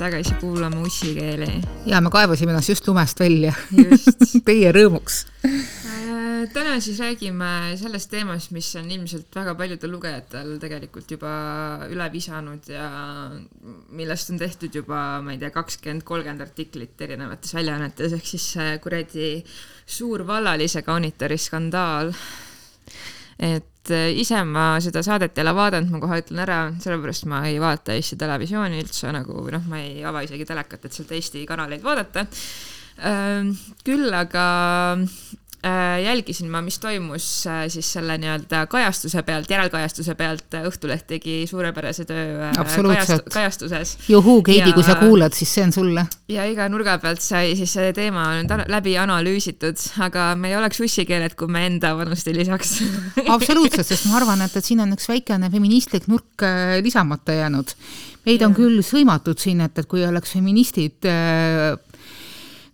tagasi kuulama ussikeeli. ja me kaevasime ennast just lumest välja. Teie rõõmuks äh, täna siis räägime sellest teemast, mis on ilmselt väga paljudel lugejatel tegelikult juba üle visanud ja millest on tehtud juba, ma ei tea, kakskümmend, kolmkümmend artiklit erinevates väljaannetes, ehk siis kuradi suur vallalise kaunitori skandaal. et et äh, ise ma seda saadet ei ole vaadanud, ma kohe ütlen ära, sellepärast ma ei vaata Eesti Televisiooni üldse nagu, noh, ma ei ava isegi telekat, et sealt Eesti kanaleid vaadata. Ähm, küll aga Äh, jälgisin ma, mis toimus äh, siis selle nii-öelda kajastuse pealt, järelkajastuse pealt, Õhtuleht tegi suurepärase töö äh, kajast, kajastuses. juhuu, Keidi, kui sa kuulad, siis see on sulle. ja iga nurga pealt sai siis see teema nüüd läbi analüüsitud, aga me ei oleks ussikeeled, kui me enda vanust ei lisaks absoluutselt, sest ma arvan, et, et siin on üks väikene feministlik nurk lisamata jäänud. meid ja. on küll sõimatud siin, et, et kui oleks feministid äh,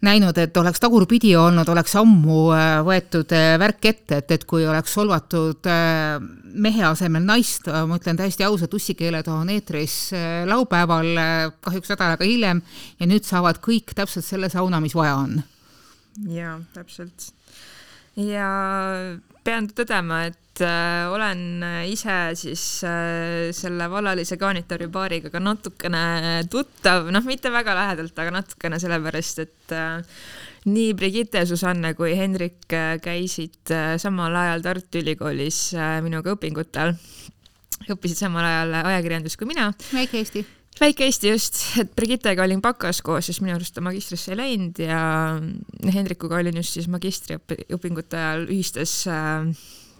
näinud, et oleks tagurpidi olnud, oleks ammu äh, võetud äh, värk ette, et, et kui oleks solvatud äh, mehe asemel naist, ma ütlen täiesti ausalt, ussikeeled on eetris laupäeval, kahjuks nädal aega hiljem, ja nüüd saavad kõik täpselt selle sauna, mis vaja on. jaa, täpselt. ja pean tõdema, et äh, olen ise siis äh, selle vallalise kaanitori paariga ka natukene tuttav, noh, mitte väga lähedalt, aga natukene sellepärast, et äh, nii Brigitte, Susanne kui Hendrik äh, käisid äh, samal ajal Tartu Ülikoolis äh, minuga õpingutel. õppisid samal ajal ajakirjandust kui mina. väike Eesti väike Eesti just, et Brigittega olin bakas koos, sest minu arust ta magistrisse ei läinud ja Hendrikuga olin just siis magistriõpingute ajal ühistes äh,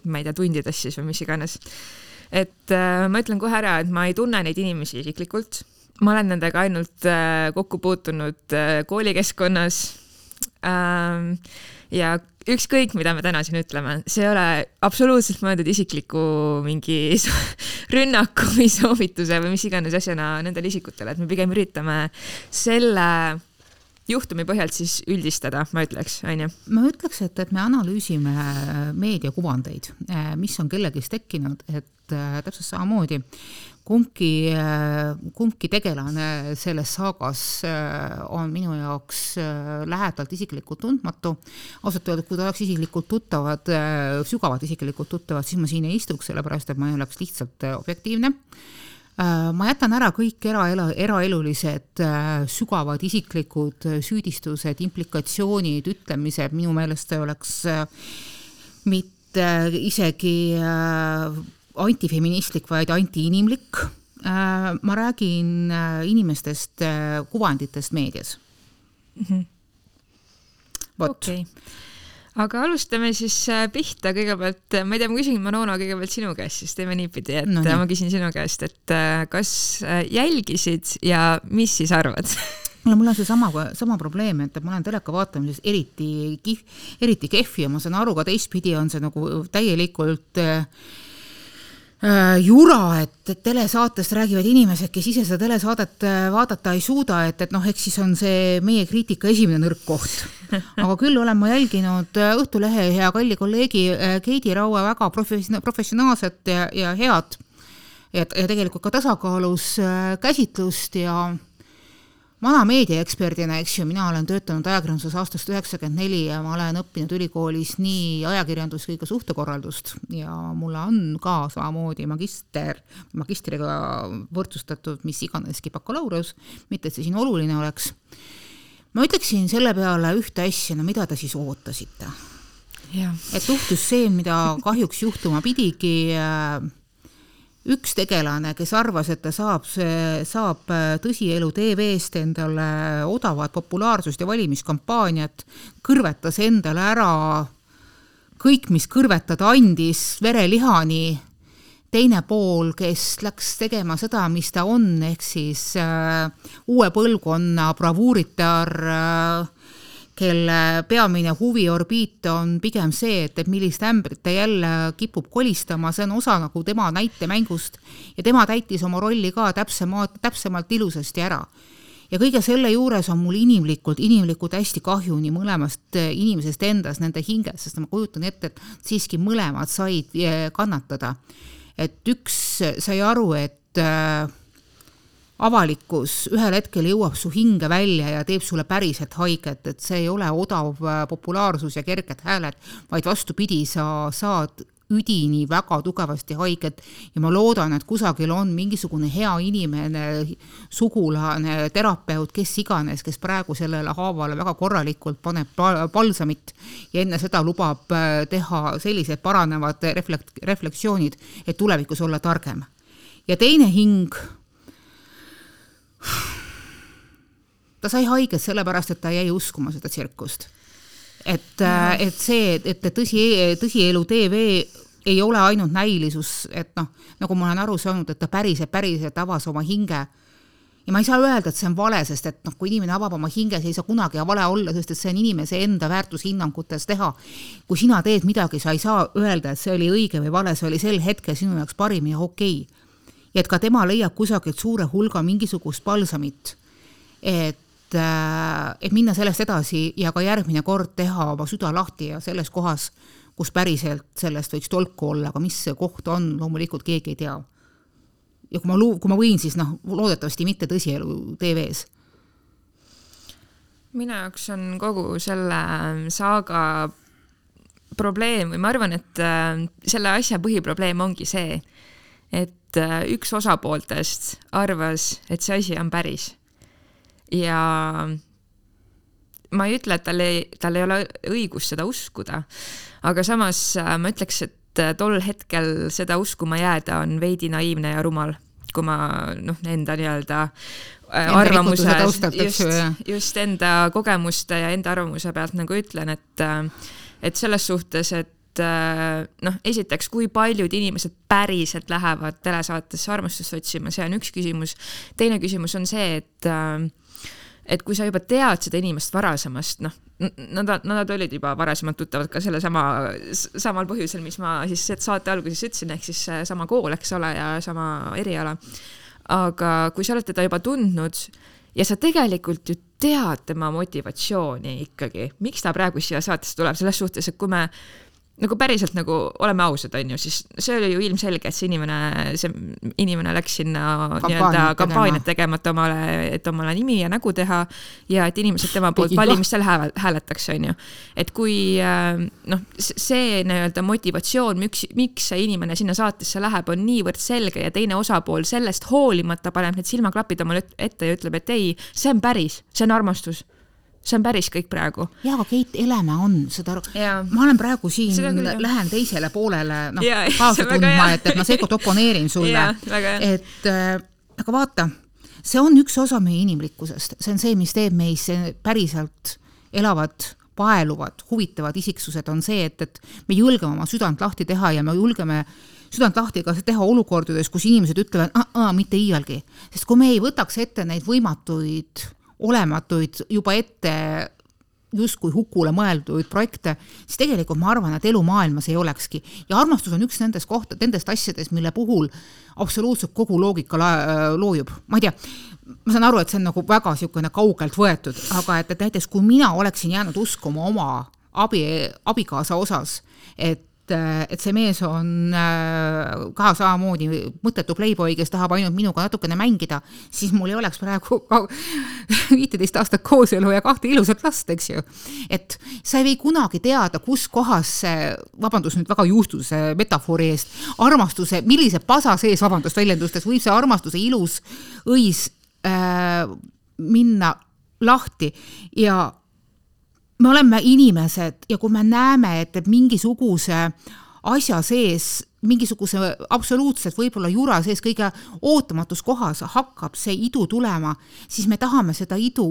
ma ei tea, tundides siis või mis iganes. et äh, ma ütlen kohe ära, et ma ei tunne neid inimesi isiklikult, ma olen nendega ainult äh, kokku puutunud koolikeskkonnas ähm,. ja ükskõik, mida me täna siin ütleme, see ei ole absoluutselt mõeldud isikliku mingi rünnaku või soovituse või mis iganes asjana nendele isikutele, et me pigem üritame selle juhtumi põhjalt siis üldistada, ma ütleks, on ju? ma ütleks, et, et me analüüsime meediakuvandeid, mis on kellegist tekkinud, et äh, täpselt samamoodi kumbki, äh, kumbki tegelane selles saagas äh, on minu jaoks lähedalt isiklikult tundmatu. ausalt öeldes, kui ta oleks isiklikult tuttavad, sügavalt isiklikult tuttavad, siis ma siin ei istuks, sellepärast et ma ei oleks lihtsalt objektiivne Äh, ma jätan ära kõik eraelu, eraelulised äh, sügavad isiklikud süüdistused, implikatsioonid, ütlemised, minu meelest see oleks äh, mitte isegi antifeministlik, vaid antiinimlik. ma räägin inimestest, kuvanditest meedias mm. -hmm. vot okay aga alustame siis äh, pihta kõigepealt, ma ei tea, ma küsin, Manona, kõigepealt sinu käest, siis teeme niipidi, et no, nii. ma küsin sinu käest, et äh, kas äh, jälgisid ja mis siis arvad no mul on seesama, sama probleem, et ma olen teleka vaatamises eriti kih-, eriti kehv ja ma saan aru ka teistpidi on see nagu täielikult äh, Äh, jura, et, et telesaatest räägivad inimesed, kes ise seda telesaadet äh, vaadata ei suuda, et, et noh, eks siis on see meie kriitika esimene nõrk koht. aga küll olen ma jälginud äh, Õhtulehe hea kalli kolleegi Keidi Raue väga profession-, professionaalset ja, ja head ja, ja tegelikult ka tasakaalus käsitlust ja vana meediaeksperdina, eks ju, mina olen töötanud ajakirjanduses aastast üheksakümmend neli ja ma olen õppinud ülikoolis nii ajakirjandust kui ka suhtekorraldust ja mul on ka samamoodi magister, magistriga võrdsustatud mis iganeski bakalaureus, mitte et see siin oluline oleks. ma ütleksin selle peale ühte asja, no mida te siis ootasite? et juhtus see, mida kahjuks juhtuma pidigi äh, üks tegelane, kes arvas, et ta saab, saab äh, tõsielu tv-st endale odavat populaarsust ja valimiskampaaniat, kõrvetas endale ära kõik, mis kõrvetada andis, verelihani, teine pool, kes läks tegema seda, mis ta on, ehk siis äh, uue põlvkonna bravuuritar äh, kelle peamine huviorbiit on pigem see, et, et millist ämbrit ta jälle kipub kolistama, see on osa nagu tema näitemängust ja tema täitis oma rolli ka täpsemalt, täpsemalt ilusasti ära. ja kõige selle juures on mul inimlikult, inimlikult hästi kahju nii mõlemast eh, inimesest endast, nende hingest, sest ma kujutan ette, et siiski mõlemad said eh, kannatada. et üks sai aru, et äh, avalikkus ühel hetkel jõuab su hinge välja ja teeb sulle päriselt haiget, et see ei ole odav äh, populaarsus ja kerged hääled, vaid vastupidi, sa saad üdini väga tugevasti haiget ja ma loodan, et kusagil on mingisugune hea inimene, sugulane, terapeut, kes iganes, kes praegu sellele haavale väga korralikult paneb palsamit ja enne seda lubab äh, teha sellised paranevad reflekt-, refleksioonid, et tulevikus olla targem. ja teine hing ta sai haiget sellepärast, et ta jäi uskuma seda tsirkust. et, äh, et see, et tõsi, tõsielu tv ei ole ainult näilisus, et noh, nagu ma olen aru saanud, et ta päriselt, päriselt avas oma hinge ja ma ei saa öelda, et see on vale, sest et noh, kui inimene avab oma hinge, see ei saa kunagi vale olla, sest et see on inimese enda väärtushinnangutes teha. kui sina teed midagi, sa ei saa öelda, et see oli õige või vale, see oli sel hetkel sinu jaoks parim ja okei okay ja et ka tema leiab kusagilt suure hulga mingisugust palsamit, et, äh, et minna sellest edasi ja ka järgmine kord teha oma süda lahti ja selles kohas, kus päriselt sellest võiks tolku olla, aga mis see koht on, loomulikult keegi ei tea. ja kui ma lu-, kui ma võin, siis noh, loodetavasti mitte tõsielu tv-s minu jaoks on kogu selle saaga probleem või ma arvan, et äh, selle asja põhiprobleem ongi see, et Äh, üks osapooltest arvas, et see asi on päris. ja ma ei ütle, et tal ei, tal ei ole õigust seda uskuda, aga samas äh, ma ütleks, et äh, tol hetkel seda uskuma jääda on veidi naiivne ja rumal, kui ma noh, enda nii-öelda arvamuse, just, just enda kogemuste ja enda arvamuse pealt nagu ütlen, et et selles suhtes, et et äh, noh, esiteks, kui paljud inimesed päriselt lähevad telesaatesse armastust otsima, see on üks küsimus. teine küsimus on see, et äh, et kui sa juba tead seda inimest varasemast, noh, nad, nad olid juba varasemalt tuttavad ka sellesama, samal põhjusel, mis ma siis saate alguses ütlesin, ehk siis sama kool, eks ole, ja sama eriala. aga kui sa oled teda juba tundnud ja sa tegelikult ju tead tema motivatsiooni ikkagi, miks ta praegu siia saatesse tuleb, selles suhtes, et kui me nagu päriselt nagu oleme ausad, on ju, siis see oli ju ilmselge, et see inimene, see inimene läks sinna nii-öelda kampaaniat tegema, et omale, et omale nimi ja nägu teha ja et inimesed tema poolt valimistel hääl, hääletaks, on ju. et kui äh, noh, see nii-öelda motivatsioon, miks, miks see inimene sinna saatesse läheb, on niivõrd selge ja teine osapool sellest hoolimata paneb need silmaklapid omale ette ja ütleb, et ei, see on päris, see on armastus see on päris kõik praegu. jaa, aga Keit Elemäe on, saad aru, ma olen praegu siin, lähen teisele poolele, noh, kaasa tundma, et, et ma seekord oponeerin sulle, et äh, aga vaata, see on üks osa meie inimlikkusest, see on see, mis teeb meis päriselt elavad paeluvad, huvitavad isiksused on see, et, et me julgeme oma südant lahti teha ja me julgeme südant lahti ka teha olukordades, kus inimesed ütlevad, mitte iialgi. sest kui me ei võtaks ette neid võimatuid olematuid juba ette justkui hukule mõeldud projekte, siis tegelikult ma arvan, et elu maailmas ei olekski. ja armastus on üks nendest koht-, nendest asjadest, mille puhul absoluutselt kogu loogika loojub. ma ei tea, ma saan aru, et see on nagu väga niisugune kaugelt võetud, aga et, et näiteks kui mina oleksin jäänud uskuma oma abi, abikaasa osas, et et, see mees on äh, ka samamoodi mõttetu playboy, kes tahab ainult minuga natukene mängida, siis mul ei oleks praegu viiteist aastat kooselu ja kahte ilusat last, eks ju. et sa ei või kunagi teada, kus kohas see, vabandust nüüd väga juustuse metafoori eest, armastuse, millise pasa sees, vabandust väljendustes, võib see armastuse ilus õis äh, minna lahti ja me oleme inimesed ja kui me näeme, et, et mingisuguse asja sees, mingisuguse absoluutselt võib-olla jura sees kõige ootamatus kohas hakkab see idu tulema, siis me tahame seda idu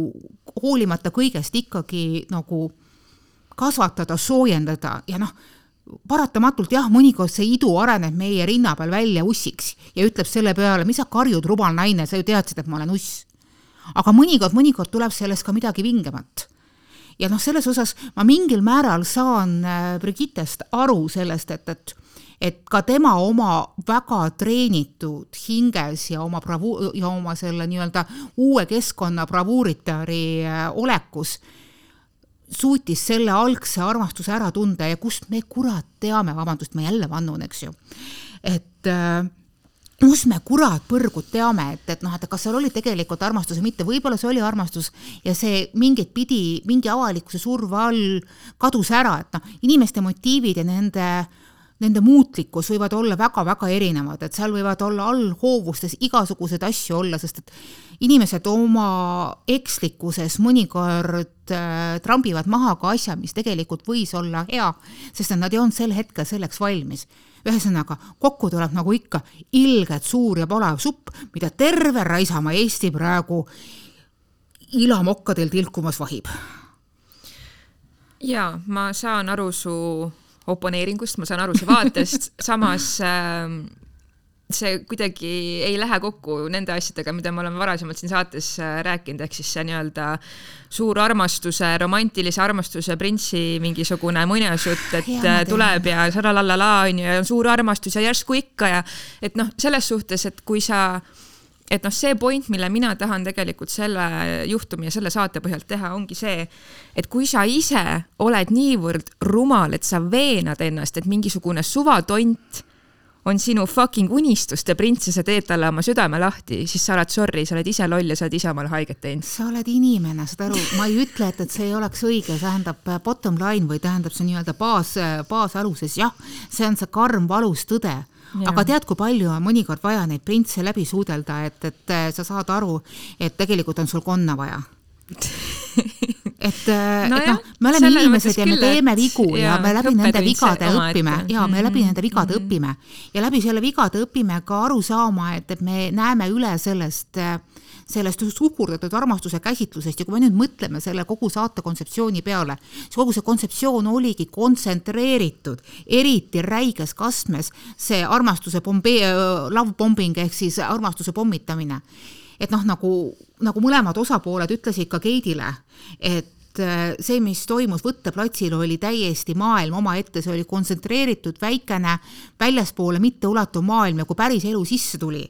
hoolimata kõigest ikkagi nagu kasvatada, soojendada ja noh, paratamatult jah, mõnikord see idu areneb meie rinna peal välja ussiks ja ütleb selle peale, mis sa karjud, rumal naine, sa ju teadsid, et ma olen uss. aga mõnikord, mõnikord tuleb sellest ka midagi vingemat ja noh, selles osas ma mingil määral saan äh, Brigittest aru sellest, et, et et ka tema oma väga treenitud hinges ja oma bravu- ja oma selle nii-öelda uue keskkonna bravuuritari äh, olekus suutis selle algse armastuse ära tunda ja kust me kurat teame, vabandust, ma jälle vannun, eks ju, et äh, kus me kurat põrgut teame, et, et noh, et kas seal oli tegelikult armastus või mitte, võib-olla see oli armastus ja see mingit pidi, mingi avalikkuse surve all kadus ära, et noh, inimeste motiivid ja nende Nende muutlikkus võivad olla väga-väga erinevad, et seal võivad olla allhoovustes igasuguseid asju olla, sest et inimesed oma ekslikkuses mõnikord äh, trambivad maha ka asja, mis tegelikult võis olla hea, sest et nad ei olnud sel hetkel selleks valmis ühesõnaga, kokku tuleb nagu ikka ilgelt suur ja palav supp, mida terve raisamaa Eesti praegu ilamokkadel tilkumas vahib. jaa, ma saan aru su oponeeringust, ma saan aru su vaatest, samas äh, see kuidagi ei lähe kokku nende asjadega, mida me oleme varasemalt siin saates äh, rääkinud, ehk siis see nii-öelda suur armastuse, romantilise armastuse printsi mingisugune muinasjutt, et ja, äh, tuleb ja šalalala onju ja on suur armastus ja järsku ikka ja et noh, selles suhtes, et kui sa et noh, see point, mille mina tahan tegelikult selle juhtumi ja selle saate põhjalt teha, ongi see, et kui sa ise oled niivõrd rumal, et sa veenad ennast, et mingisugune suvatont on sinu fucking unistuste prints ja teed talle oma südame lahti, siis sa oled sorry, sa oled ise loll ja sa oled ise omale haiget teinud. sa oled inimene, saad aru, ma ei ütle, et, et see ei oleks õige, tähendab äh, bottom line või tähendab see nii-öelda baas, äh, baasaluses, jah, see on see karm valus tõde. Ja. aga tead, kui palju on mõnikord vaja neid printse läbi suudelda, et, et äh, sa saad aru, et tegelikult on sul konna vaja et no, et noh, me oleme inimesed ja me teeme vigu ja, ja me läbi nende vigade õpime. Ja me läbi nende vigade mm -hmm. õpime. Ja läbi selle vigade õpime ka aru saama, et, et me näeme üle sellest sellest suhkurdatud armastuse käsitlusest. Ja kui me nüüd mõtleme selle kogu saate kontseptsiooni peale, siis kogu see kontseptsioon oligi kontsentreeritud, eriti räiges kastmes see armastuse pombe-, love bombing ehk siis armastuse pommitamine. Et noh, nagu, nagu mõlemad osapooled ütlesid ka Keidile, et äh, see, mis toimus võtteplatsil, oli täiesti maailm omaette, see oli kontsentreeritud, väikene, väljaspoole mitteulatuv maailm ja kui päris elu sisse tuli,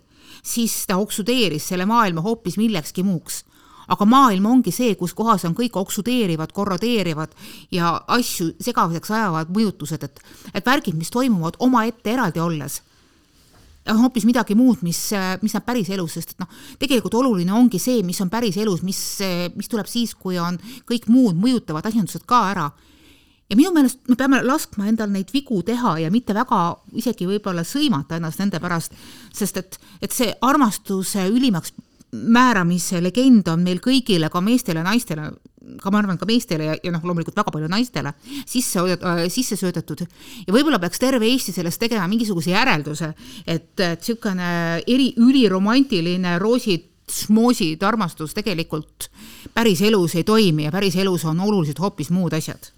siis ta oksudeeris selle maailma hoopis millekski muuks. Aga maailm ongi see, kus kohas on kõik oksudeerivad, korrodeerivad ja asju segaseks ajavad mõjutused, et, et värgid, mis toimuvad omaette eraldi olles on hoopis midagi muud, mis, mis näeb päriselus, sest et noh, tegelikult oluline ongi see, mis on päriselus, mis, mis tuleb siis, kui on kõik muud mõjutavad asjandused ka ära. ja minu meelest me peame laskma endal neid vigu teha ja mitte väga isegi võib-olla sõimata ennast nende pärast, sest et, et see armastuse ülimaks määramise legend on meil kõigile, ka meestele ja naistele ka ma arvan, ka meestele ja, ja noh, loomulikult väga palju naistele sisse, äh, sisse söödetud. Ja võib-olla peaks terve Eesti sellest tegema mingisuguse järelduse, et, et niisugune eri, üliromantiline roosid smoosid armastus tegelikult päris elus ei toimi ja päris elus on oluliselt hoopis muud asjad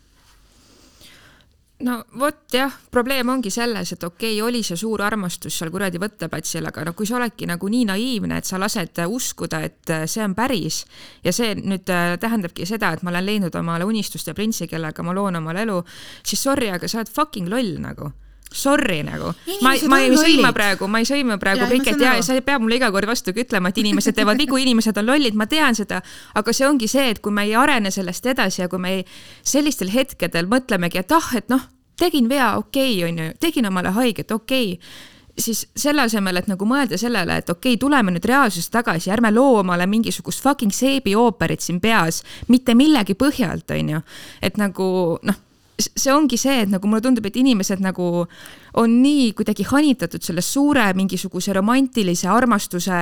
no vot jah, probleem ongi selles, et okei okay,, oli see suur armastus seal kuradi võtteplatsil, aga no kui sa oledki nagu nii naiivne, et sa lased uskuda, et see on päris ja see nüüd äh, tähendabki seda, et ma olen leidnud omale unistuste printsi, kellega ma loon omale elu, siis sorry, aga sa oled fucking loll nagu sorry nagu, ma, ma ei sõima praegu, ma ei sõima praegu Briket ja sa ei pea mulle iga kord vastu ütlema, et inimesed teevad vigu, inimesed on lollid, ma tean seda, aga see ongi see, et kui me ei arene sellest edasi ja kui me ei, sellistel hetkedel mõtlemegi, et ah, et noh, tegin vea, okei okay,, onju, tegin omale haiget, okei. Okay siis selle asemel, et nagu mõelda sellele, et okei okay,, tuleme nüüd reaalsusesse tagasi, ärme loo omale mingisugust fucking seebiooperit siin peas mitte millegi põhjalt, onju. et nagu noh, see ongi see, et nagu mulle tundub, et inimesed nagu on nii kuidagi hanitatud sellest suure mingisuguse romantilise armastuse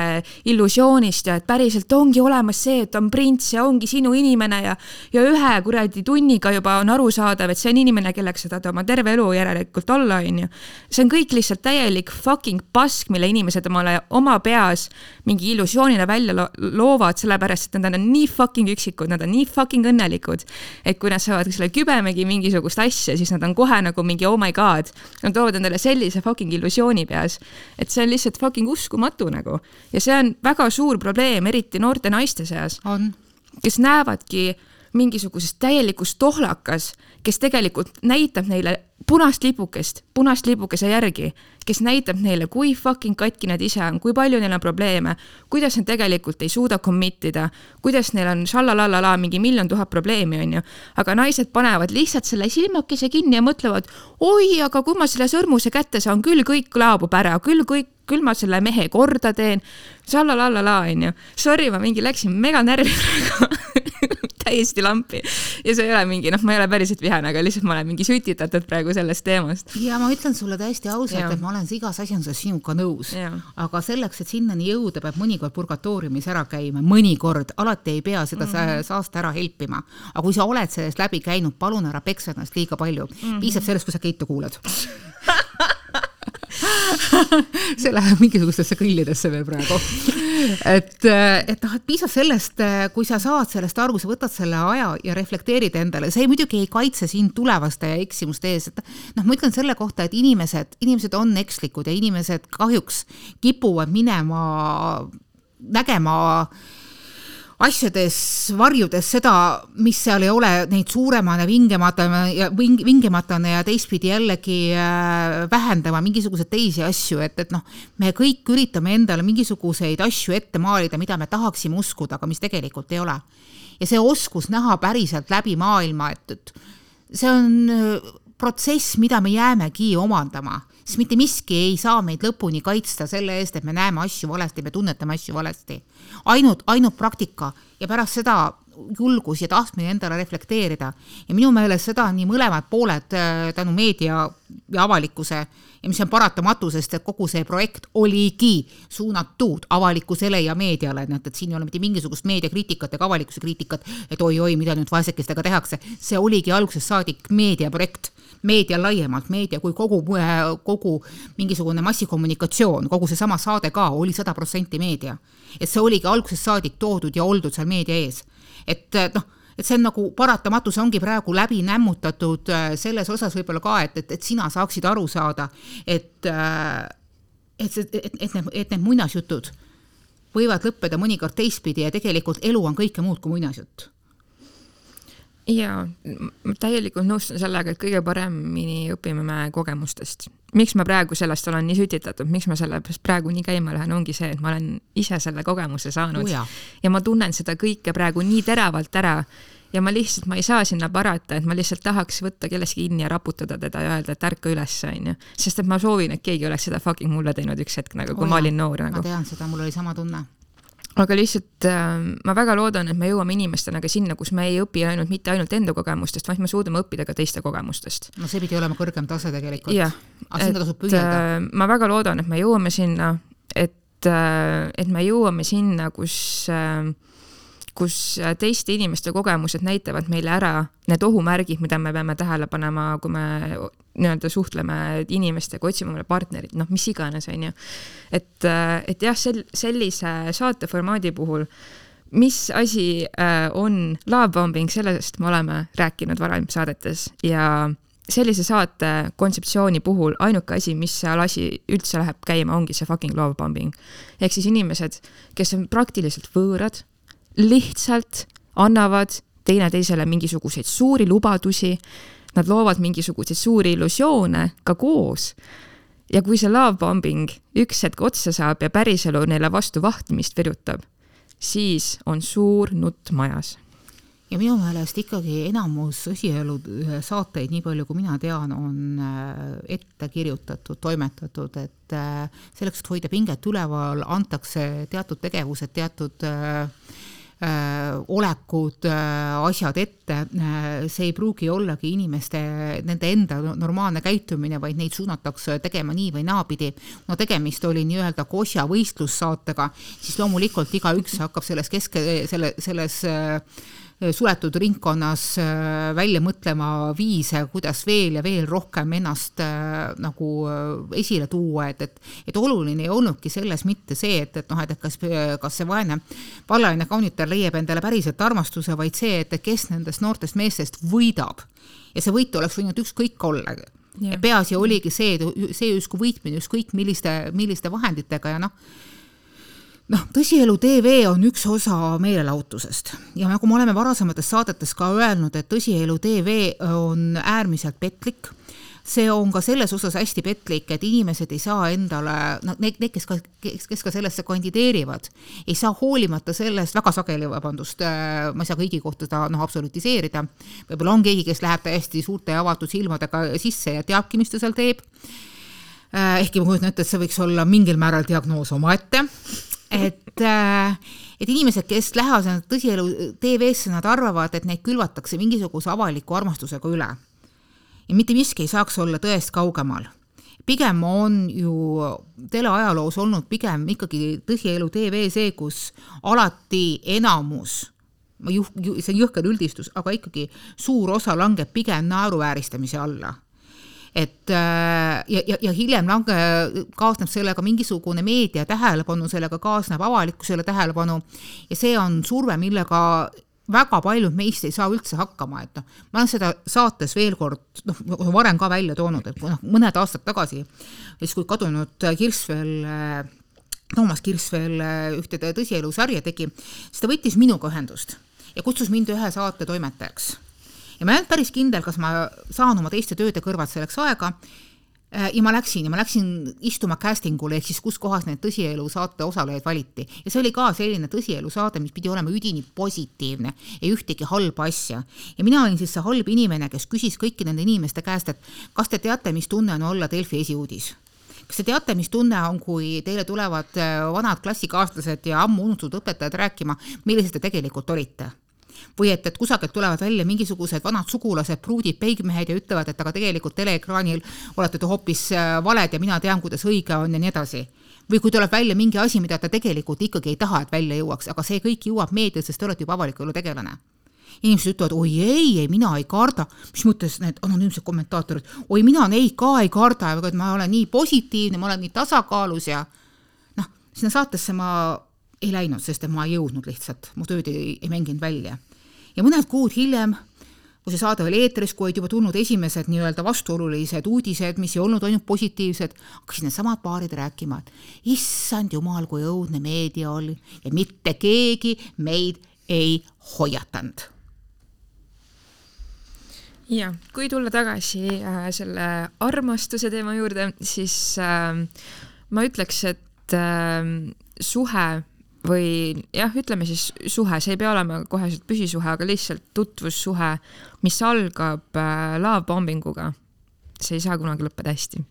illusioonist ja et päriselt ongi olemas see, et on prints ja ongi sinu inimene ja, ja ühe kuradi tunniga juba on arusaadav, et see on inimene, kelleks sa tahad oma terve elu järelikult olla, onju. see on kõik lihtsalt täielik fucking pask, mille inimesed omale oma peas mingi illusioonina välja lo loovad, sellepärast et nad on nii fucking üksikud, nad on nii fucking õnnelikud, et kui nad saavad selle kübemegi mingisugust asja, siis nad on kohe nagu mingi oh my god, nad toovad endale sellise fucking illusiooni peas, et see on lihtsalt fucking uskumatu nagu. ja see on väga suur probleem, eriti noorte naiste seas. kes näevadki mingisugusest täielikust tohlakas, kes tegelikult näitab neile punast lipukest, punast lipukese järgi, kes näitab neile, kui fucking katki nad ise on, kui palju neil on probleeme, kuidas nad tegelikult ei suuda commit ida, kuidas neil on šallalalala mingi miljon tuhat probleemi, onju. aga naised panevad lihtsalt selle silmakese kinni ja mõtlevad, oi, aga kui ma selle sõrmuse kätte saan, küll kõik laabub ära, küll kõik küll ma selle mehe korda teen, šallalalala, onju. Sorry, ma mingi läksin mega närvi praegu täiesti lampi. ja see ei ole mingi, noh, ma ei ole päriselt vihane, aga lihtsalt ma olen mingi sütitatud praegu sellest teemast. ja ma ütlen sulle täiesti ausalt, et ma olen igas asjanduses sinuga nõus. aga selleks, et sinnani jõuda, peab mõnikord purgatooriumis ära käima, mõnikord, alati ei pea seda mm -hmm. saasta ära helpima. aga kui sa oled sellest läbi käinud, palun ära peksa ennast liiga palju mm. -hmm. piisab sellest, kui sa Keitu kuulad see läheb mingisugustesse kõllidesse veel praegu. et, et noh, et piisab sellest, kui sa saad sellest aru, sa võtad selle aja ja reflekteerid endale, see muidugi ei kaitse sind tulevaste eksimuste ees, et noh, ma ütlen selle kohta, et inimesed, inimesed on ekslikud ja inimesed kahjuks kipuvad minema nägema asjades, varjudes seda, mis seal ei ole, neid suuremana, vingematana ja ving, vingematana ja teistpidi jällegi äh, vähendama mingisuguseid teisi asju, et, et noh, me kõik üritame endale mingisuguseid asju ette maalida, mida me tahaksime uskuda, aga mis tegelikult ei ole. ja see oskus näha päriselt läbi maailma, et, et see on protsess, mida me jäämegi omandama sest mitte miski ei saa meid lõpuni kaitsta selle eest, et me näeme asju valesti, me tunnetame asju valesti. ainult, ainult praktika ja pärast seda julgus ja tahtmine endale reflekteerida. ja minu meelest seda on nii mõlemad pooled äh, tänu meedia ja avalikkuse ja mis on paratamatu, sest et kogu see projekt oligi suunatud avalikkusele ja meediale, nii et, et siin ei ole mitte mingisugust meediakriitikat ega avalikkuse kriitikat, et oi-oi, mida nüüd vaesekestega tehakse, see oligi algusest saadik meediaprojekt meedia laiemalt, meedia kui kogu, kogu mingisugune massikommunikatsioon, kogu seesama saade ka oli sada protsenti meedia. et see oligi algusest saadik toodud ja oldud seal meedia ees. Et noh, et see on nagu paratamatu, see ongi praegu läbi nämmutatud äh, selles osas võib-olla ka, et, et, et sina saaksid aru saada, et äh, et see, et, et need, et need muinasjutud võivad lõppeda mõnikord teistpidi ja tegelikult elu on kõike muud kui muinasjutt jaa, ma täielikult nõustun sellega, et kõige paremini õpime me kogemustest. miks ma praegu sellest olen nii sütitatud, miks ma selle praegu nii käima lähen, ongi see, et ma olen ise selle kogemuse saanud oh ja ma tunnen seda kõike praegu nii teravalt ära ja ma lihtsalt, ma ei saa sinna parata, et ma lihtsalt tahaks võtta kellestki kinni ja raputada teda ja öelda, et ärka üles, onju. sest et ma soovin, et keegi oleks seda fucking mulle teinud üks hetk nagu, kui oh ma olin noor nagu. ma tean seda, mul oli sama tunne aga lihtsalt äh, ma väga loodan, et me jõuame inimestena ka sinna, kus me ei õpi ainult mitte ainult enda kogemustest, vaid me suudame õppida ka teiste kogemustest. no see pidi olema kõrgem tase tegelikult. jah, et äh, ma väga loodan, et me jõuame sinna, et äh,, et me jõuame sinna, kus äh, kus äh, teiste inimeste kogemused näitavad meile ära need ohumärgid, mida me peame tähele panema, kui me nii-öelda suhtleme inimestega, otsime omale partnerit, noh, mis iganes, on ju. et, äh, et jah, sel-, sellise saateformaadi puhul mis asi äh, on love bombing, sellest me oleme rääkinud varem saadetes ja sellise saate kontseptsiooni puhul ainuke asi, mis seal asi üldse läheb käima, ongi see fucking love bombing. ehk siis inimesed, kes on praktiliselt võõrad lihtsalt annavad teineteisele mingisuguseid suuri lubadusi, nad loovad mingisuguseid suuri illusioone ka koos. ja kui see love bombing üks hetk otsa saab ja päriselu neile vastu vahtimist virutab, siis on suur nutt majas ja minu meelest ikkagi enamus õsielu saateid, nii palju kui mina tean, on äh, ette kirjutatud, toimetatud, et äh, selleks, et hoida pinget üleval, antakse teatud tegevused, teatud äh, Äh, olekud, äh, asjad ette, äh, see ei pruugi ollagi inimeste, nende enda normaalne käitumine, vaid neid suunatakse tegema nii või naapidi. no tegemist oli nii-öelda Kosja võistlussaatega, siis loomulikult igaüks hakkab selles keske, selle, selles äh, Äh, suletud ringkonnas äh, välja mõtlema viise, kuidas veel ja veel rohkem ennast äh, nagu esile tuua, et, et, et oluline ei olnudki selles mitte see, et, et noh, et, et kas, kas see vaene vallaline kaunitar leiab endale päriselt armastuse, vaid see, et kes nendest noortest meestest võidab. ja see võit oleks võinud ükskõik olla. Peaasi oligi see, see justkui võitmine ükskõik milliste, milliste vahenditega ja noh noh, tõsielu tv on üks osa meelelahutusest. Ja nagu me oleme varasemates saadetes ka öelnud, et tõsielu tv on äärmiselt petlik. See on ka selles osas hästi petlik, et inimesed ei saa endale, noh, need, need, kes ka, kes, kes ka sellesse kandideerivad, ei saa hoolimata sellest, väga sageli, vabandust, äh, ma ei saa kõigi kohta seda noh, absolutiseerida, võib-olla on keegi, kes läheb täiesti suurte ja avatud silmadega sisse ja teabki, mis ta seal teeb, äh, ehkki ma kujutan ette, et see võiks olla mingil määral diagnoos omaette, et äh, et inimesed, kes lähevad tõsielu TV-sse, nad arvavad, et neid külvatakse mingisuguse avaliku armastusega üle ja mitte miski ei saaks olla tõest kaugemal. pigem on ju teleajaloos olnud pigem ikkagi tõsielu tv see, kus alati enamus ma juh-, ju, see on jõhker üldistus, aga ikkagi suur osa langeb pigem naeruvääristamise alla et äh, ja, ja, ja hiljem lange, kaasneb sellega mingisugune meedia tähelepanu, sellega kaasneb avalikkusele tähelepanu ja see on surve, millega väga paljud meist ei saa üldse hakkama, et noh, ma olen seda saates veel kord, noh, varem ka välja toonud, et noh, mõned aastad tagasi, siis kui kadunud Kirsvel Toomas Kirsvel ühte tõsielusarja tegi, siis ta võttis minuga ühendust ja kutsus mind ühe saate toimetajaks. Ja ma ei olnud päris kindel, kas ma saan oma teiste tööde kõrvalt selleks aega Äh, ja ma läksin ja ma läksin istuma casting ule ehk siis kus kohas need tõsielu saate osalejaid valiti ja see oli ka selline tõsielu saade, mis pidi olema üdini positiivne, ei ühtegi halba asja. ja mina olin siis see halb inimene, kes küsis kõiki nende inimeste käest, et kas te teate, mis tunne on olla Delfi esiuudis kas te teate, mis tunne on, kui teile tulevad äh, vanad klassikaaslased ja ammu unustatud õpetajad rääkima, millised te tegelikult olite? Või et, et kusagilt tulevad välja mingisugused vanad sugulased, pruudid, peigmehed ja ütlevad, et aga tegelikult teleekraanil olete te hoopis äh, valed ja mina tean, kuidas õige on ja nii edasi. või kui tuleb välja mingi asi, mida te tegelikult ikkagi ei taha, et välja jõuaks, aga see kõik jõuab meediasse, sest te olete juba avaliku elu tegelane. Inimesed ütlevad, oi ei, ei mina ei karda, mis mõttes need anonüümsed kommentaatorid, oi mina neid ka ei karda, ma olen nii positiivne, ma olen nii tasakaalus ja noh, sinna saatesse ma ei läinud, sest ma ei jõudnud lihtsalt, mu tööd ei, ei mänginud välja ja mõned kuud hiljem, kui see saade oli eetris, kui olid juba tulnud esimesed nii-öelda vastuolulised uudised, mis ei olnud ainult positiivsed, hakkasid needsamad paarid rääkima, et issand jumal, kui õudne meedia oli ja mitte keegi meid ei hoiatanud. Ja kui tulla tagasi äh, selle armastuse teema juurde, siis äh, ma ütleks, et äh, suhe või jah, ütleme siis suhe, see ei pea olema koheselt püsisuhe, aga lihtsalt tutvussuhe, mis algab äh, love-bombinguga, see ei saa kunagi lõppeda hästi.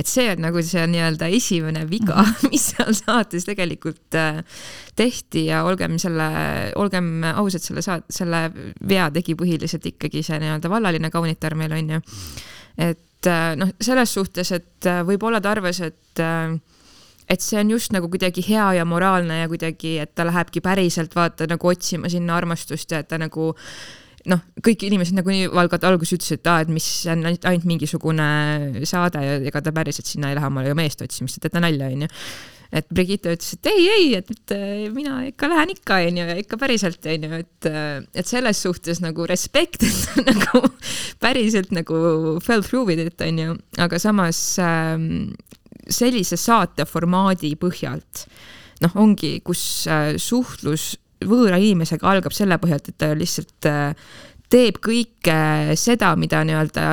et see on nagu see nii-öelda esimene viga -hmm. mis seal saates tegelikult äh, tehti ja olgem selle, olgem ausad, selle saat-, selle vea tegi põhiliselt ikkagi see nii-öelda vallaline kaunitar meil on ju. et äh, noh, selles suhtes, et äh, võib-olla ta arvas, et äh, et see on just nagu kuidagi hea ja moraalne ja kuidagi, et ta lähebki päriselt vaata nagu otsima sinna armastust ja et ta nagu noh, kõik inimesed nagunii valgalt alguses ütlesid, et aa, et mis on ainult mingisugune saade ja ega ta päriselt sinna ei lähe omale ju meest otsima, sest et ta nalja onju. Et Brigitte ütles, et ei, ei, et mina ikka lähen ikka, onju, ja ikka päriselt, onju, et, et selles suhtes nagu respekt, et nagu päriselt nagu fell through with it, onju, aga samas ähm, sellise saateformaadi põhjalt. Noh, ongi, kus äh, suhtlus võõra inimesega algab selle põhjalt, et ta lihtsalt äh, teeb kõike seda, mida nii-öelda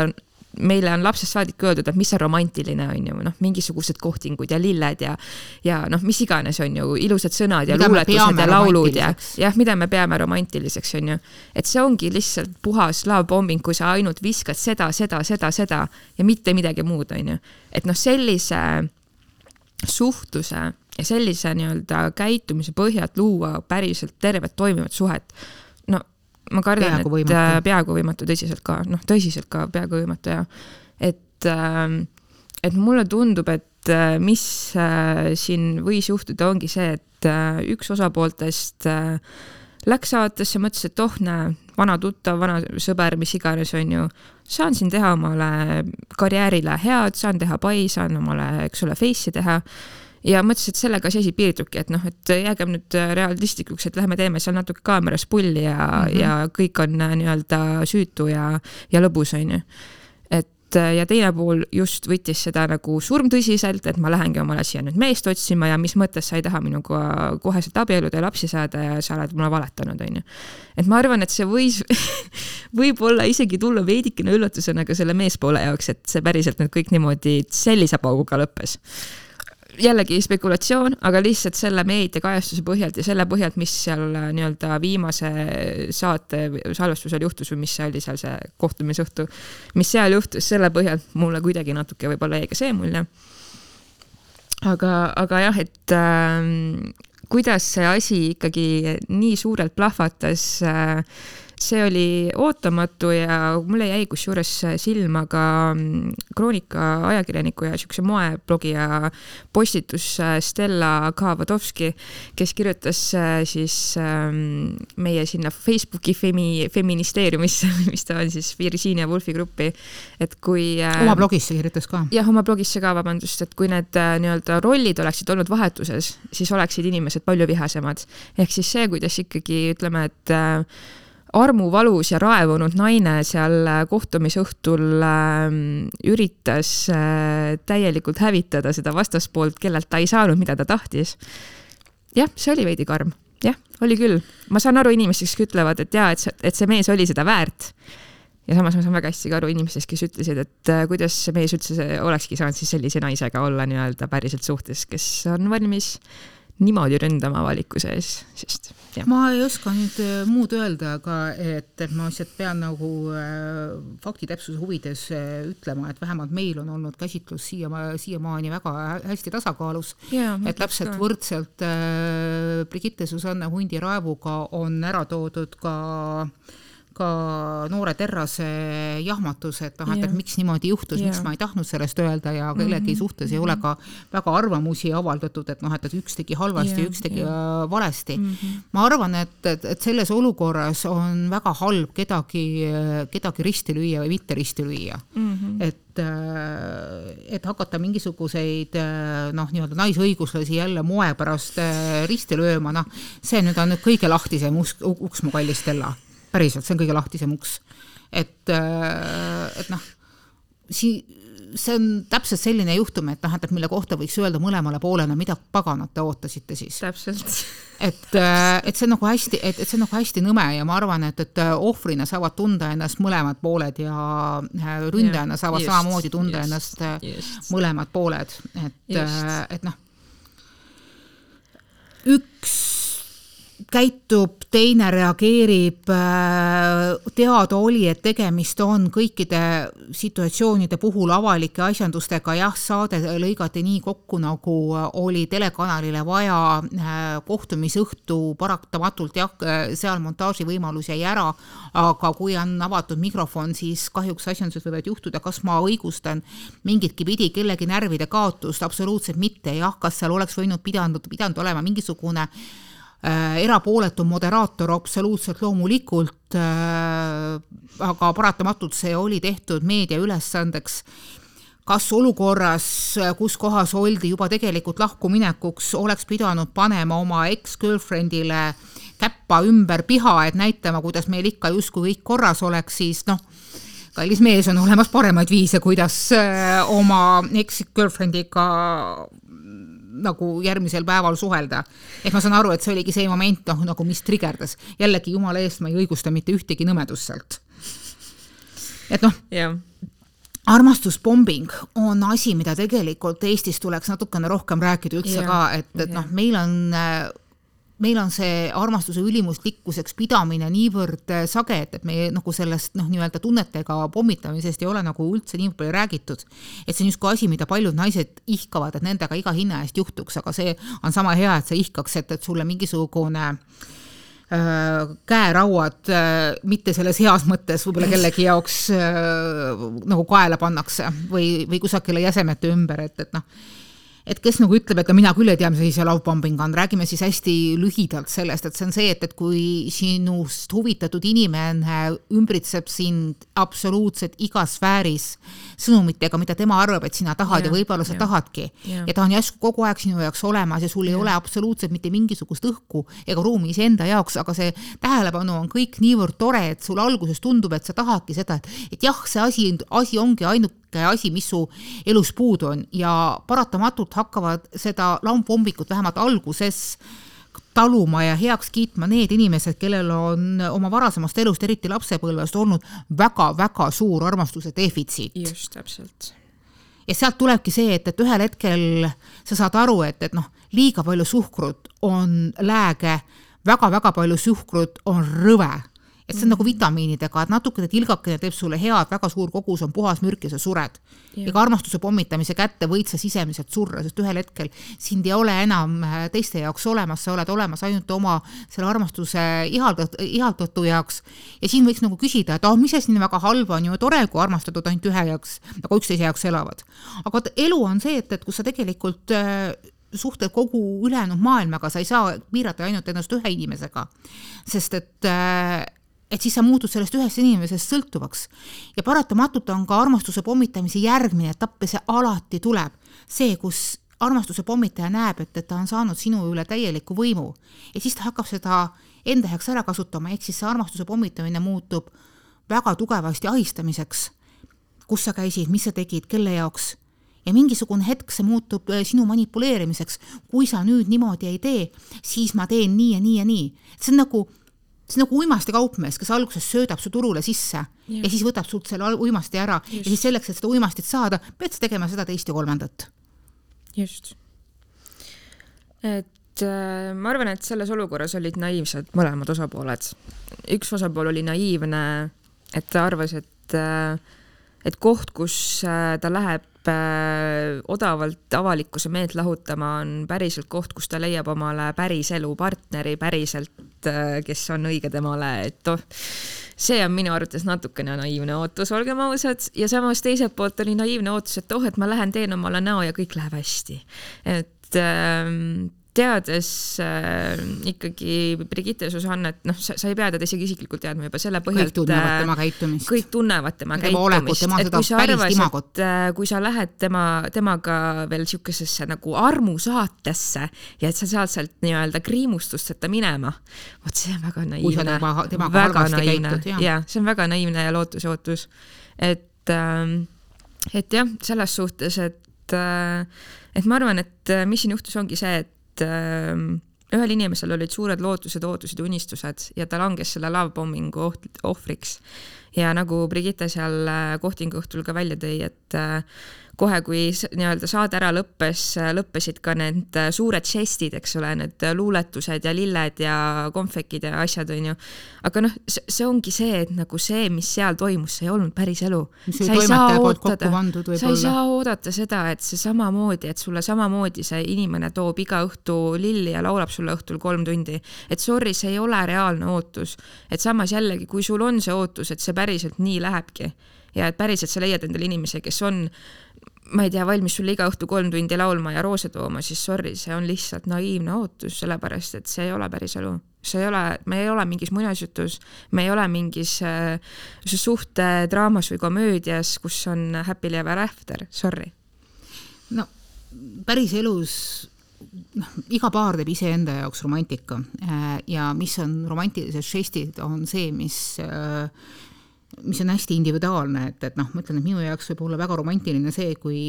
meile on lapsest saadik öeldud, et mis on romantiline, on ju, noh, mingisugused kohtingud ja lilled ja ja noh, mis iganes, on ju, ilusad sõnad ja mida luuletused ja laulud ja jah, mida me peame romantiliseks, on ju. et see ongi lihtsalt puhas love-bombing, kui sa ainult viskad seda, seda, seda, seda ja mitte midagi muud, on ju. et noh, sellise suhtluse ja sellise nii-öelda käitumise põhjalt luua päriselt tervet toimivat suhet, ma kardan, et võimatu. Äh, peaaegu võimatu tõsiselt ka, noh, tõsiselt ka peaaegu võimatu ja et, ähm, et mulle tundub, et äh, mis äh, siin võis juhtuda, ongi see, et üks osapooltest läks saatesse, mõtles, et oh, näe, vana tuttav, vana sõber, mis iganes, on ju, saan siin teha omale karjäärile head, saan teha pai, saan omale, eks ole, face'i teha ja mõtlesin, et sellega see asi piirdubki, et noh, et jäägem nüüd realistlikuks, et lähme teeme seal natuke kaameras pulli ja mm, -hmm. ja kõik on nii-öelda süütu ja, ja lõbus, on ju. et ja teine pool just võttis seda nagu surmtõsiselt, et ma lähengi omale siia nüüd meest otsima ja mis mõttes sa ei taha minuga koheselt abielluda ja lapsi saada ja sa oled mulle valetanud, onju. et ma arvan, et see võis võib-olla isegi tulla veidikene üllatusena ka selle meespoole jaoks, et see päriselt nüüd kõik niimoodi sellise pauguga lõppes jällegi spekulatsioon, aga lihtsalt selle meediakajastuse põhjalt ja selle põhjalt, mis seal äh, nii-öelda viimase saate salvestusel juhtus või mis see oli seal see kohtumisõhtu, mis seal juhtus, selle põhjalt mulle kuidagi natuke võib-olla jäi ka see mulje. aga, aga jah, et äh, kuidas see asi ikkagi nii suurelt plahvatas äh, see oli ootamatu ja mulle jäi kusjuures silma ka mm, Kroonika ajakirjaniku ja siukse moeblogija postitus äh, Stella Kavadovski, kes kirjutas äh, siis ähm, meie sinna Facebooki femi-, feministeeriumisse, mis ta on siis Virginia Woolfi gruppi, et kui äh, oma blogisse kirjutas ka? jah, oma blogisse ka, vabandust, et kui need nii-öelda rollid oleksid olnud vahetuses, siis oleksid inimesed palju vihasemad. ehk siis see, kuidas ikkagi ütleme, et armuvalus ja raevunud naine seal äh, kohtumisõhtul äh, üritas äh, täielikult hävitada seda vastaspoolt, kellelt ta ei saanud, mida ta tahtis. jah, see oli veidi karm, jah, oli küll. ma saan aru inimestest, kes ütlevad, et jaa, et see, et see mees oli seda väärt. ja samas ma saan väga hästi ka aru inimestest, kes ütlesid, et äh, kuidas see mees üldse olekski saanud siis sellise naisega olla nii-öelda päriselt suhtes, kes on valmis niimoodi ründama avalikkuse ees, sest jah. ma ei oska nüüd äh, muud öelda, aga et, et ma lihtsalt pean nagu äh, faktitäpsuse huvides äh, ütlema, et vähemalt meil on olnud käsitlus siia, siiamaani väga hästi tasakaalus. et täpselt ka. võrdselt äh, Brigitte Susanne Hundi Raevuga on ära toodud ka äh, ka noore Terrase jahmatus, et noh, et, et miks niimoodi juhtus, miks ma ei tahtnud sellest öelda ja kellegi mm -hmm. suhtes ei ole ka väga arvamusi avaldatud, et noh, et, et üks tegi halvasti ja üks tegi ja. Äh, valesti mm. -hmm. ma arvan, et, et, et selles olukorras on väga halb kedagi, kedagi risti lüüa või mitte risti lüüa mm. -hmm. et äh, et hakata mingisuguseid äh, noh, nii-öelda naisõiguslasi jälle moe pärast risti lööma, noh, see nüüd on nüüd kõige lahtisem uks, uks mu kallis Stella päriselt, see on kõige lahtisem uks. et, äh, et noh, sii-, see on täpselt selline juhtum, et noh, et mille kohta võiks öelda mõlemale poolele, mida paganat te ootasite siis. täpselt. et, äh, et see on nagu hästi, et, et see on nagu hästi nõme ja ma arvan, et, et ohvrina saavad tunda ennast mõlemad pooled ja äh, ründajana saavad just, samamoodi tunda just, ennast just. mõlemad pooled, et, et noh, üks käitub, teine reageerib, äh, teada oli, et tegemist on kõikide situatsioonide puhul avalike asjandustega, jah, saade lõigati nii kokku, nagu oli telekanalile vaja, äh, kohtumisõhtu paratamatult jah, seal montaaži võimalus jäi ära, aga kui on avatud mikrofon, siis kahjuks asjandused võivad juhtuda, kas ma õigustan mingitki pidi kellegi närvide kaotust, absoluutselt mitte, jah, kas seal oleks võinud pidanud, pidanud olema mingisugune äh, erapooletu moderaator absoluutselt loomulikult äh,, aga paratamatult see oli tehtud meedia ülesandeks. kas olukorras, kus kohas oldi juba tegelikult lahkuminekuks, oleks pidanud panema oma ex-girlfriend'ile käppa ümber piha, et näitama, kuidas meil ikka justkui kõik korras oleks, siis noh, kallis mees, on olemas paremaid viise, kuidas äh, oma ex-girlfriend'iga nagu järgmisel päeval suhelda. ehk ma saan aru, et see oligi see moment, noh, nagu mis trigerdas. jällegi jumala eest, ma ei õigusta mitte ühtegi nõmedust sealt. et noh yeah armastusbombing on asi, mida tegelikult Eestis tuleks natukene rohkem rääkida üldse yeah. ka, et, et noh, meil on meil on see armastuse ülimuslikkuseks pidamine niivõrd äh, sage, et, et me nagu sellest noh, nii-öelda tunnetega pommitamisest ei ole nagu üldse nii palju räägitud. et see on justkui asi, mida paljud naised ihkavad, et nendega iga hinna eest juhtuks, aga see on sama hea, et sa ihkaks, et, et sulle mingisugune äh, käerauad äh, mitte selles heas mõttes võib-olla kellegi jaoks nagu kaela pannakse või, või kusagile jäsemete ümber, et, et noh et kes nagu ütleb, et mina küll ei tea, mis asi see love-bombing on, räägime siis hästi lühidalt sellest, et see on see, et, et kui sinust huvitatud inimene ümbritseb sind absoluutselt igas sfääris sõnumitega, mida tema arvab, et sina tahad ja, ja võib-olla sa ja. tahadki ja. ja ta on järsku kogu aeg sinu jaoks olemas ja sul ja. ei ole absoluutselt mitte mingisugust õhku ega ruumi iseenda jaoks, aga see tähelepanu on kõik niivõrd tore, et sulle alguses tundub, et sa tahadki seda, et, et jah, see asi, asi ongi ainult väike asi, mis su elus puudu on ja paratamatult hakkavad seda lampommikut vähemalt alguses taluma ja heaks kiitma need inimesed, kellel on oma varasemast elust, eriti lapsepõlvest olnud väga-väga suur armastuse defitsiit. just, täpselt. ja sealt tulebki see, et, et ühel hetkel sa saad aru, et, et noh, liiga palju suhkrut on lääge väga,, väga-väga palju suhkrut on rõve et see on mm. nagu vitamiinidega, et natukene tilgakene teeb sulle head, väga suur kogus on puhas mürk ja sa sured. ja ka armastuse pommitamise kätte võid sa sisemiselt surra, sest ühel hetkel sind ei ole enam äh, teiste jaoks olemas, sa oled olemas ainult oma selle armastuse ihaldat-, ihaltatu jaoks. ja siin võiks nagu küsida, et oh, mis see siin väga halba on ju tore, kui armastatud ainult ühe jaoks, nagu üksteise jaoks elavad. aga elu on see, et, et kus sa tegelikult äh, suhtled kogu ülejäänud maailmaga, sa ei saa piirata ainult ennast ühe inimesega. sest et äh, et siis sa muutud sellest ühest inimesest sõltuvaks. ja paratamatult on ka armastuse pommitamise järgmine etapp ja see alati tuleb. see, kus armastuse pommitaja näeb, et, et ta on saanud sinu üle täieliku võimu ja siis ta hakkab seda enda heaks ära kasutama, ehk siis see armastuse pommitamine muutub väga tugevasti ahistamiseks. kus sa käisid, mis sa tegid, kelle jaoks ja mingisugune hetk see muutub äh, sinu manipuleerimiseks. kui sa nüüd niimoodi ei tee, siis ma teen nii ja nii ja nii. see on nagu see on nagu uimastikaupmees, kes alguses söödab su turule sisse ja, ja siis võtab sult selle uimasti ära just. ja siis selleks, et seda uimastit saada, pead sa tegema seda, teist ja kolmandat. just. et äh, ma arvan, et selles olukorras olid naiivsed mõlemad osapooled. üks osapool oli naiivne, et ta arvas, et äh, et koht, kus äh, ta läheb äh, odavalt avalikkuse meelt lahutama, on päriselt koht, kus ta leiab omale päriselu partneri päriselt, äh, kes on õige temale, et oh, see on minu arvates natukene naiivne ootus, olgem ausad, ja samas teiselt poolt oli naiivne ootus, et oh, et ma lähen teen omale näo ja kõik läheb hästi. et ähm, teades äh, ikkagi Brigitte Susannet, noh, sa, ei pea teda isegi isiklikult teadma juba selle põhjalt. kõik tunnevad äh, tema käitumist. kõik tunnevad tema käitumist, et kui sa arvasid, äh, kui sa lähed tema, temaga veel niisugusesse nagu armusaatesse ja et sa saad sealt nii-öelda kriimustusteta minema, vot see on väga naiivne. väga naiivne, jaa, see on väga naiivne ja lootusootus. et, ähm, et jah, selles suhtes, et äh, et ma arvan, et mis siin juhtus, ongi see, et et äh, ühel inimesel olid suured lootused, ootused unistused ja ta langes selle love-bombingu ohvriks. Ja nagu Brigitte seal äh, kohtingu õhtul ka välja tõi, et äh, kohe, kui nii-öelda saade ära lõppes, lõppesid ka need suured žestid, eks ole, need luuletused ja lilled ja konfekid ja asjad, onju. aga noh, see ongi see, et nagu see, mis seal toimus, see ei olnud päris elu. sa ei saa ootada, sa ei saa oodata seda, et see samamoodi, et sulle samamoodi see inimene toob iga õhtu lilli ja laulab sulle õhtul kolm tundi. et sorry, see ei ole reaalne ootus. et samas jällegi, kui sul on see ootus, et see päriselt nii lähebki ja et päriselt sa leiad endale inimese, kes on ma ei tea, valmis sulle iga õhtu kolm tundi laulma ja roose tooma, siis sorry, see on lihtsalt naiivne ootus, sellepärast et see ei ole päris elu. see ei ole, me ei ole mingis muinasjutus, me ei ole mingis äh, suhtedraamas või komöödias, kus on happily ever after, sorry. no päriselus noh, iga paar teeb iseenda jaoks romantika äh, ja mis on romantilised žestid, on see, mis äh, mis on hästi individuaalne, et, et noh, ma ütlen, et minu jaoks võib olla väga romantiline see, kui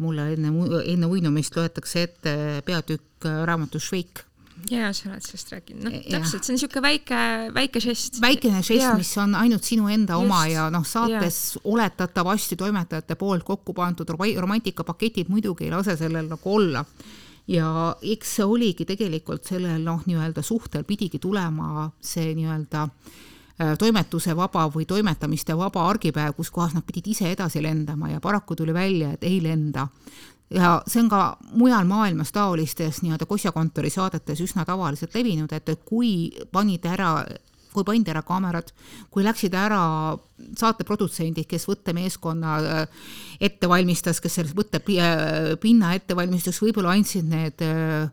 mulle enne, enne uinumist loetakse ette peatükk raamatust Šveik jaa, sa oled sellest rääkinud, noh täpselt, see on niisugune väike, väike žest. väikene žest, mis on ainult sinu enda Just. oma ja noh, saates ja. oletatavasti toimetajate poolt kokku pandud romantikapaketid muidugi ei lase sellel nagu olla. ja eks see oligi tegelikult sellel noh, nii-öelda suhtel pidigi tulema see nii-öelda Äh, toimetuse vaba või toimetamiste vaba argipäev, kus kohas nad pidid ise edasi lendama ja paraku tuli välja, et ei lenda. ja see on ka mujal maailmas taolistes nii-öelda kosjakontori saadetes üsna tavaliselt levinud, et kui panid ära kui pandi ära kaamerad, kui läksid ära saateprodutsendid, kes võttemeeskonna äh, ette valmistas, kes sellest võttepinna ette valmistas, võib-olla andsid need äh,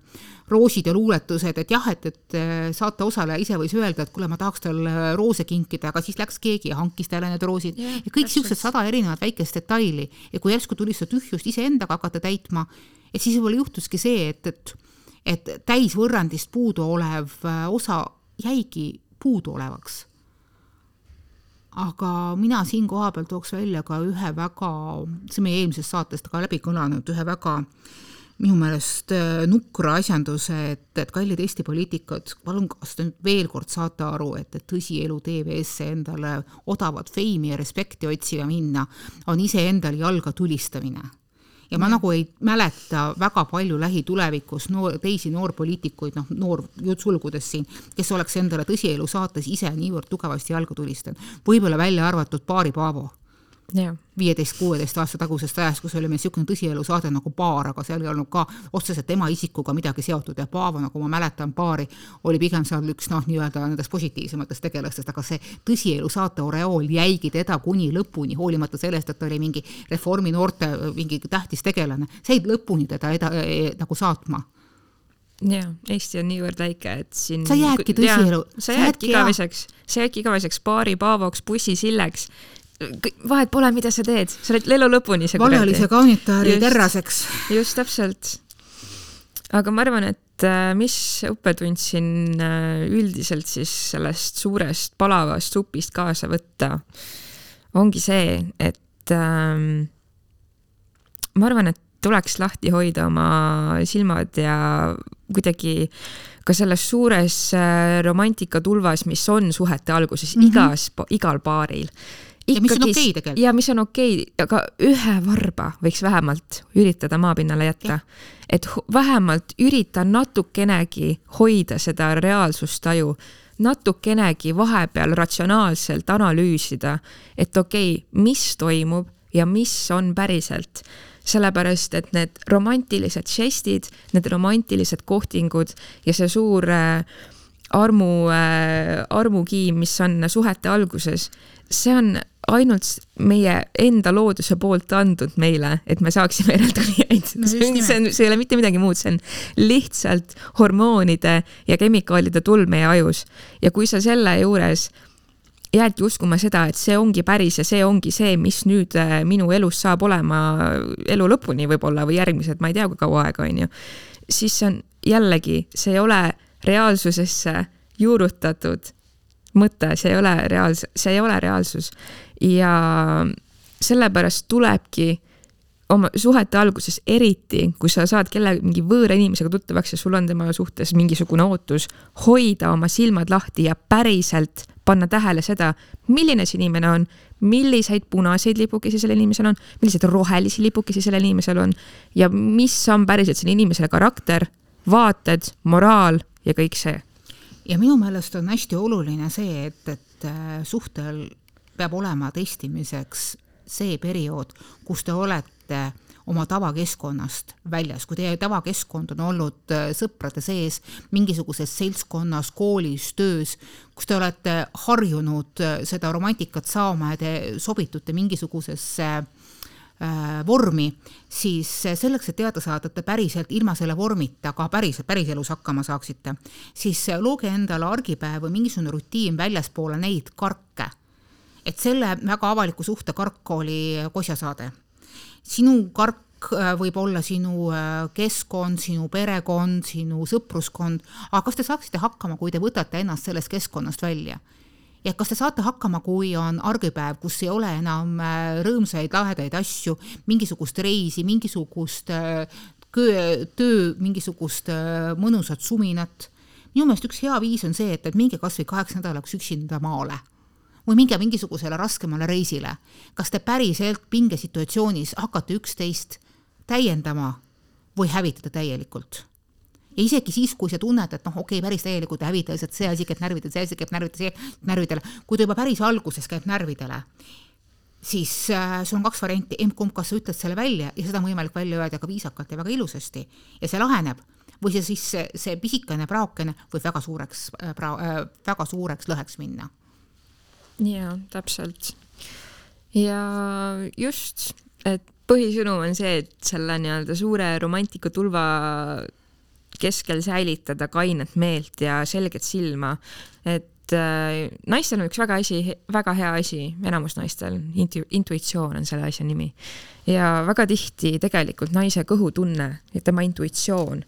roosid ja luuletused, et jah, et, et äh, saate osaleja ise võis öelda, et kuule, ma tahaks talle roose kinkida, aga siis läks keegi ja hankis talle need roosid. Yeah, ja kõik niisugused sada erinevat väikest detaili. Ja kui järsku tuli seda tühjust iseendaga hakata täitma, et siis võib-olla juhtuski see, et, et et täisvõrrandist puudu olev äh, osa jäigi puuduolevaks. Aga mina siin kohapeal tooks välja ka ühe väga, see meie eelmisest saatest ka läbi kõlanud, ühe väga minu meelest äh, nukra asjanduse, et, et kallid Eesti poliitikud, palun, kas te nüüd veel kord saate aru, et, et tõsielu TV-sse endale odavat feimi ja respekti otsima minna, on iseendale jalga tulistamine. Ja ma nagu ei mäleta väga palju lähitulevikus noor, teisi noorpoliitikuid, noh, noor sulgudes siin, kes oleks endale tõsielu saates ise niivõrd tugevasti jalga tulistanud. võib-olla välja arvatud Paari Paavo viieteist, kuueteist aasta tagusest ajast, kus oli meil niisugune tõsielu saade nagu Paar, aga seal ei olnud ka otseselt tema isikuga midagi seotud ja Paavo, nagu ma mäletan, Paari oli pigem seal üks noh, nii-öelda nendest positiivsematest tegelastest, aga see tõsielu saate oreool jäigi teda kuni lõpuni, hoolimata sellest, et ta oli mingi Reformi noorte mingi tähtis tegelane, see jäi lõpuni teda eda, e, nagu saatma jaa, Eesti on niivõrd väike, et siin sa jäädki tõsielu. sa jäädki igaveseks, sa jäädki igaveseks paari Paavoks, bussisilleks vahet pole, mida sa teed, sa oled elu lõpuni see vallalise kaunitaari terraseks. just täpselt. aga ma arvan, et äh, mis õppetund siin äh, üldiselt siis sellest suurest palavast supist kaasa võtta, ongi see, et ähm, ma arvan, et tuleks lahti hoida oma silmad ja kuidagi ka selles suures äh, romantikatulvas, mis on suhete alguses mm -hmm. igas, igal paaril ja mis on okei okay tegelikult. ja mis on okei okay,, aga ühe varba võiks vähemalt üritada maapinnale jätta. et vähemalt ürita natukenegi hoida seda reaalsustaju, natukenegi vahepeal ratsionaalselt analüüsida, et okei okay,, mis toimub ja mis on päriselt sellepärast et need romantilised žestid, need romantilised kohtingud ja see suur äh, armu äh,, armukiim, mis on suhete alguses, see on ainult meie enda looduse poolt andnud meile, et me saaksime järeltulijaid no. see on, see ei ole mitte midagi muud, see on lihtsalt hormoonide ja kemikaalide tulv meie ajus. ja kui sa selle juures jäädki uskuma seda, et see ongi päris ja see ongi see, mis nüüd äh, minu elus saab olema elu lõpuni võib-olla või järgmised, ma ei tea, kui kaua aega, on ju, siis see on jällegi, see ei ole reaalsusesse juurutatud mõte, see ei ole reaals-, see ei ole reaalsus. Ja sellepärast tulebki oma suhete alguses, eriti kui sa saad kelle, mingi võõra inimesega tuttavaks ja sul on tema suhtes mingisugune ootus, hoida oma silmad lahti ja päriselt panna tähele seda, milline see inimene on, milliseid punaseid lipukesi sellel inimesel on, milliseid rohelisi lipukesi sellel inimesel on ja mis on päriselt selle inimesele karakter, vaated, moraal ja kõik see. Ja minu meelest on hästi oluline see, et, et äh, suhtel peab olema testimiseks see periood, kus te olete oma tavakeskkonnast väljas, kui teie tavakeskkond on olnud äh, sõprade sees, mingisuguses seltskonnas, koolis, töös, kus te olete harjunud äh, seda romantikat saama ja te sobitute mingisugusesse äh, vormi, siis selleks, et teada saada, et te päriselt ilma selle vormita ka päriselt, päriselus hakkama saaksite, siis looge endale argipäev või mingisugune rutiin väljaspoole neid karke. Et selle väga avaliku suhte kark oli kosjasaade. sinu kark äh, võib olla sinu äh, keskkond, sinu perekond, sinu sõpruskond, aga kas te saaksite hakkama, kui te võtate ennast sellest keskkonnast välja? ja kas te saate hakkama, kui on argipäev, kus ei ole enam äh, rõõmsaid lahedaid asju, mingisugust reisi, mingisugust äh, töö, mingisugust mõnusat suminat. minu meelest üks hea viis on see, et, et minge kas või kaheks nädalaks üksinda maale või minge mingisugusele raskemale reisile. kas te päriselt pingesituatsioonis hakkate üksteist täiendama või hävitada täielikult? ja isegi siis, kui sa tunned, et noh, okei okay,, päris täielikult ei hävita, lihtsalt see asi käib närvidele, see asi käib närvidele, see närvidele, kui ta juba päris alguses käib närvidele, siis äh, sul on kaks varianti, emb-kumb, kas sa ütled selle välja ja seda on võimalik välja öelda ka viisakalt ja väga ilusasti ja see laheneb või see siis see, see pisikene praokene võib väga suureks äh, pra- äh,, väga suureks lõheks minna. Jaa, täpselt. ja just, et põhisõnum on see, et selle nii-öelda suure romantikatulva keskel säilitada kainet meelt ja selget silma. et äh, naistel on üks väga asi, väga hea asi, enamus naistel, intu-, intuitsioon on selle asja nimi. ja väga tihti tegelikult naise kõhutunne ja tema intuitsioon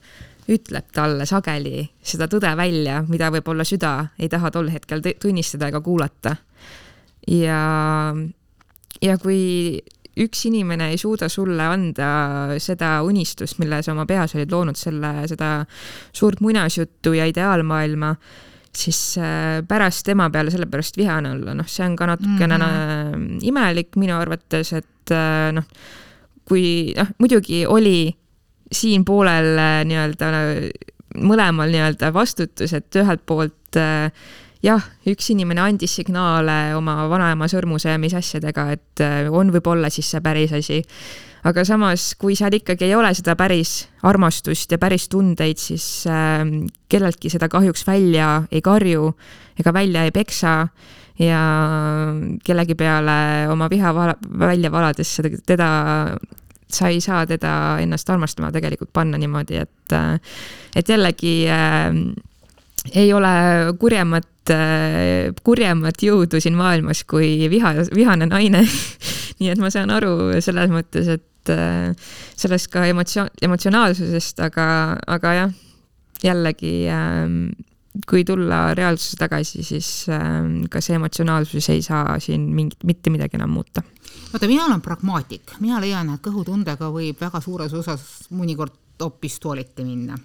ütleb talle sageli seda tõde välja, mida võib-olla süda ei taha tol hetkel tunnistada ega kuulata. Ja, ja kui üks inimene ei suuda sulle anda seda unistust, mille sa oma peas olid loonud, selle, seda suurt muinasjuttu ja ideaalmaailma, siis äh, pärast tema peale sellepärast vihane olla, noh, see on ka natukene mm -hmm. imelik minu arvates, et äh, noh, kui noh, muidugi oli siin poolel äh, nii-öelda mõlemal nii-öelda vastutus, et ühelt poolt äh, jah, üks inimene andis signaale oma vanaema sõrmuse ja mis asjadega, et äh, on võib-olla siis see päris asi. aga samas, kui seal ikkagi ei ole seda päris armastust ja päris tundeid, siis äh, kelleltki seda kahjuks välja ei karju ega välja ei peksa ja kellegi peale oma viha vala, välja valades seda, teda sa ei saa teda ennast armastama tegelikult panna niimoodi, et, äh, et jällegi äh, ei ole kurjemat äh,, kurjemat jõudu siin maailmas kui viha, vihane naine nii et ma saan aru selles mõttes, et äh, sellest ka emotsioon, emotsionaalsusest, aga, aga jah, jällegi äh, kui tulla reaalsuse tagasi, siis äh, ka see emotsionaalsus ei saa siin mingit, mitte midagi enam muuta. vaata, mina olen pragmaatik, mina leian, et kõhutundega võib väga suures osas mõnikord hoopis tualetti minna.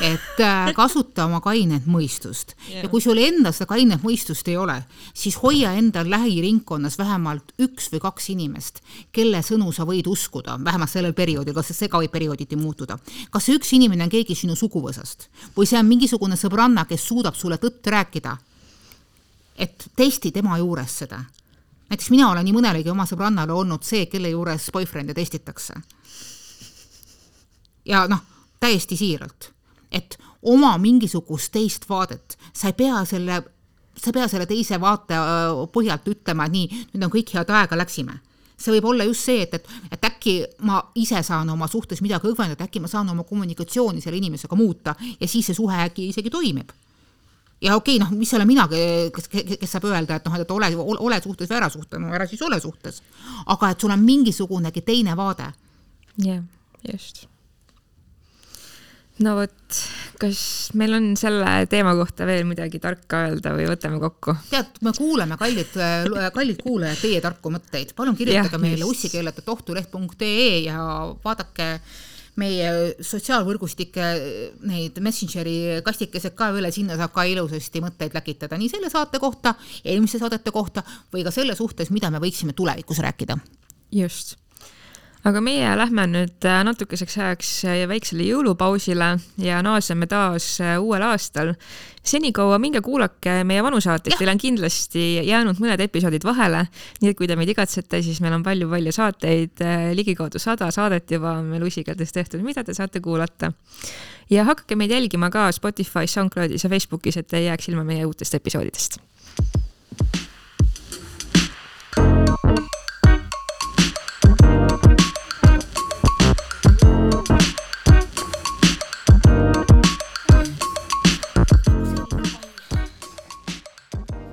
et äh, kasuta oma kainet mõistust yeah. ja kui sul endal seda kainet mõistust ei ole, siis hoia endal lähiringkonnas vähemalt üks või kaks inimest, kelle sõnu sa võid uskuda, vähemalt sellel perioodil, kas see ka võib periooditi muutuda. kas see üks inimene on keegi sinu suguvõsast või see on mingisugune sõbranna, kes suudab sulle tõtt rääkida? et testi tema juures seda näiteks mina olen nii mõnelegi oma sõbrannale olnud see, kelle juures boyfriend'e testitakse ja noh, täiesti siiralt, et oma mingisugust teist vaadet, sa ei pea selle, sa ei pea selle teise vaate äh, põhjalt ütlema, et nii, nüüd on kõik head aega, läksime see võib olla just see, et, et, et äkki ma ise saan oma suhtes midagi õgvendada, äkki ma saan oma kommunikatsiooni selle inimesega muuta ja siis see suhe äkki isegi toimib. ja okei okay,, noh, mis olen mina, kes, kes saab öelda, et noh, et ole, ole, suhtes või ära suhtes, no ära siis ole suhtes. aga et sul on mingisugunegi teine vaade. jah yeah,, just no vot, kas meil on selle teema kohta veel midagi tarka öelda või võtame kokku? tead, me kuuleme, kallid, kallid kuulajad, teie tarku mõtteid, palun kirjutage ja, meile ussikeeled.ohtuleht.ee ja vaadake meie sotsiaalvõrgustike neid Messengeri kastikesed ka üle, sinna saab ka ilusasti mõtteid läkitada nii selle saate kohta, eelmiste saadete kohta või ka selle suhtes, mida me võiksime tulevikus rääkida. just aga meie lähme nüüd äh, natukeseks ajaks äh, väiksele jõulupausile ja naaseme taas äh, uuel aastal. senikaua minge kuulake meie vanu saateid, teil on kindlasti jäänud mõned episoodid vahele, nii et kui te meid igatsete, siis meil on palju-palju saateid, ligikaudu sada saadet juba meil usikades tehtud, mida te saate kuulata. ja hakake meid jälgima ka Spotify's, SoundCloudis ja Facebookis, et ei jääks ilma meie uutest episoodidest. thank you